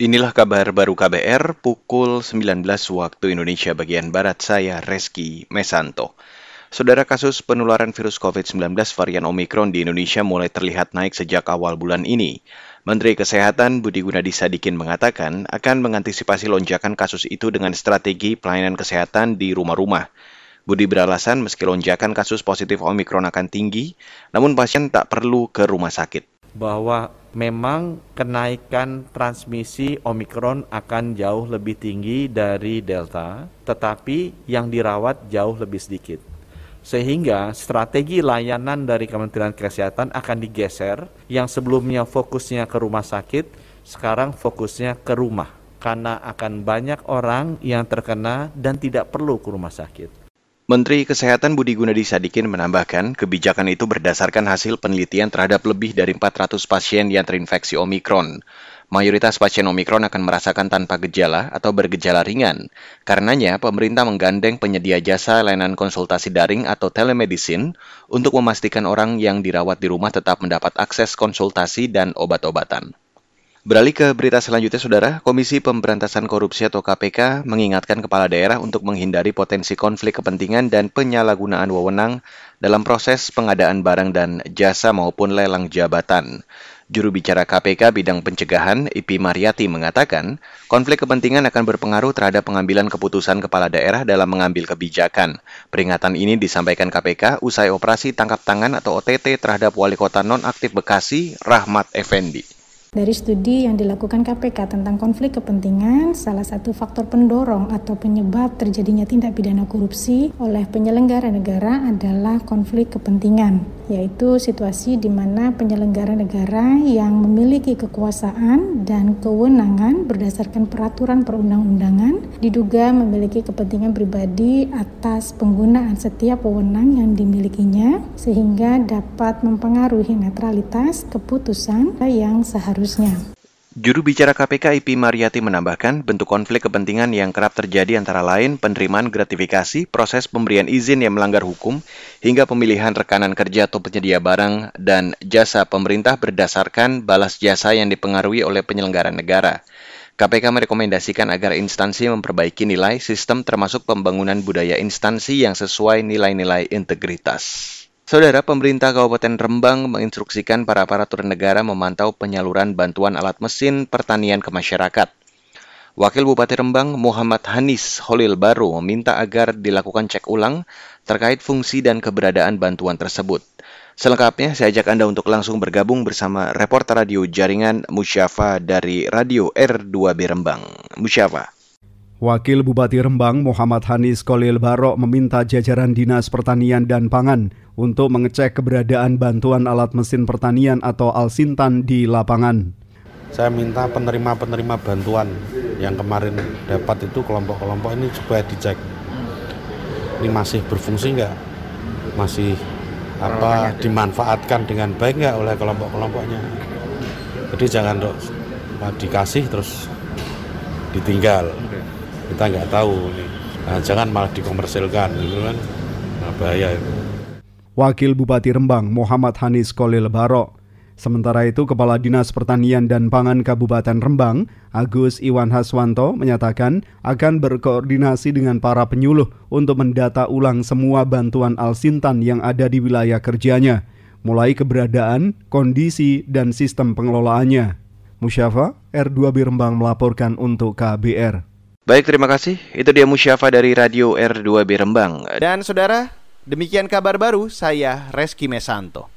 Inilah kabar baru KBR pukul 19 waktu Indonesia bagian Barat. Saya Reski Mesanto. Saudara kasus penularan virus COVID-19 varian Omikron di Indonesia mulai terlihat naik sejak awal bulan ini. Menteri Kesehatan Budi Gunadi Sadikin mengatakan akan mengantisipasi lonjakan kasus itu dengan strategi pelayanan kesehatan di rumah-rumah. Budi beralasan meski lonjakan kasus positif Omikron akan tinggi, namun pasien tak perlu ke rumah sakit. Bahwa memang kenaikan transmisi Omikron akan jauh lebih tinggi dari Delta, tetapi yang dirawat jauh lebih sedikit. Sehingga strategi layanan dari Kementerian Kesehatan akan digeser, yang sebelumnya fokusnya ke rumah sakit, sekarang fokusnya ke rumah. Karena akan banyak orang yang terkena dan tidak perlu ke rumah sakit. Menteri Kesehatan Budi Gunadi Sadikin menambahkan, kebijakan itu berdasarkan hasil penelitian terhadap lebih dari 400 pasien yang terinfeksi Omikron. Mayoritas pasien Omikron akan merasakan tanpa gejala atau bergejala ringan. Karenanya, pemerintah menggandeng penyedia jasa layanan konsultasi daring atau telemedicine untuk memastikan orang yang dirawat di rumah tetap mendapat akses konsultasi dan obat-obatan. Beralih ke berita selanjutnya, Saudara. Komisi Pemberantasan Korupsi atau KPK mengingatkan kepala daerah untuk menghindari potensi konflik kepentingan dan penyalahgunaan wewenang dalam proses pengadaan barang dan jasa maupun lelang jabatan. Juru bicara KPK bidang pencegahan, Ipi Mariati mengatakan, konflik kepentingan akan berpengaruh terhadap pengambilan keputusan kepala daerah dalam mengambil kebijakan. Peringatan ini disampaikan KPK usai operasi tangkap tangan atau OTT terhadap wali kota nonaktif Bekasi, Rahmat Effendi. Dari studi yang dilakukan KPK tentang konflik kepentingan, salah satu faktor pendorong atau penyebab terjadinya tindak pidana korupsi oleh penyelenggara negara adalah konflik kepentingan, yaitu situasi di mana penyelenggara negara yang memiliki kekuasaan dan kewenangan berdasarkan peraturan perundang-undangan diduga memiliki kepentingan pribadi atas penggunaan setiap wewenang yang dimilikinya sehingga dapat mempengaruhi netralitas keputusan yang seharusnya. Juru bicara KPK IP Mariati menambahkan bentuk konflik kepentingan yang kerap terjadi antara lain penerimaan gratifikasi, proses pemberian izin yang melanggar hukum, hingga pemilihan rekanan kerja atau penyedia barang dan jasa pemerintah berdasarkan balas jasa yang dipengaruhi oleh penyelenggara negara. KPK merekomendasikan agar instansi memperbaiki nilai sistem termasuk pembangunan budaya instansi yang sesuai nilai-nilai integritas. Saudara pemerintah Kabupaten Rembang menginstruksikan para aparatur negara memantau penyaluran bantuan alat mesin pertanian ke masyarakat. Wakil Bupati Rembang Muhammad Hanis Holil Baru meminta agar dilakukan cek ulang terkait fungsi dan keberadaan bantuan tersebut. Selengkapnya, saya ajak Anda untuk langsung bergabung bersama reporter radio jaringan Musyafa dari Radio R2B Rembang. Musyafa. Wakil Bupati Rembang Muhammad Hanis Kolil Barok meminta jajaran Dinas Pertanian dan Pangan untuk mengecek keberadaan bantuan alat mesin pertanian atau Alsintan di lapangan. Saya minta penerima-penerima bantuan yang kemarin dapat itu kelompok-kelompok ini supaya dicek. Ini masih berfungsi nggak? Masih apa dimanfaatkan dengan baik nggak oleh kelompok-kelompoknya? Jadi jangan dikasih terus ditinggal kita nggak tahu nah, jangan malah dikomersilkan gitu kan nah, bahaya itu Wakil Bupati Rembang Muhammad Hanis Kolil Barok Sementara itu, Kepala Dinas Pertanian dan Pangan Kabupaten Rembang, Agus Iwan Haswanto, menyatakan akan berkoordinasi dengan para penyuluh untuk mendata ulang semua bantuan Alsintan yang ada di wilayah kerjanya, mulai keberadaan, kondisi, dan sistem pengelolaannya. Musyafa, R2B Rembang melaporkan untuk KBR. Baik, terima kasih. Itu dia Musyafa dari Radio R2B Rembang. Dan saudara, demikian kabar baru saya Reski Mesanto.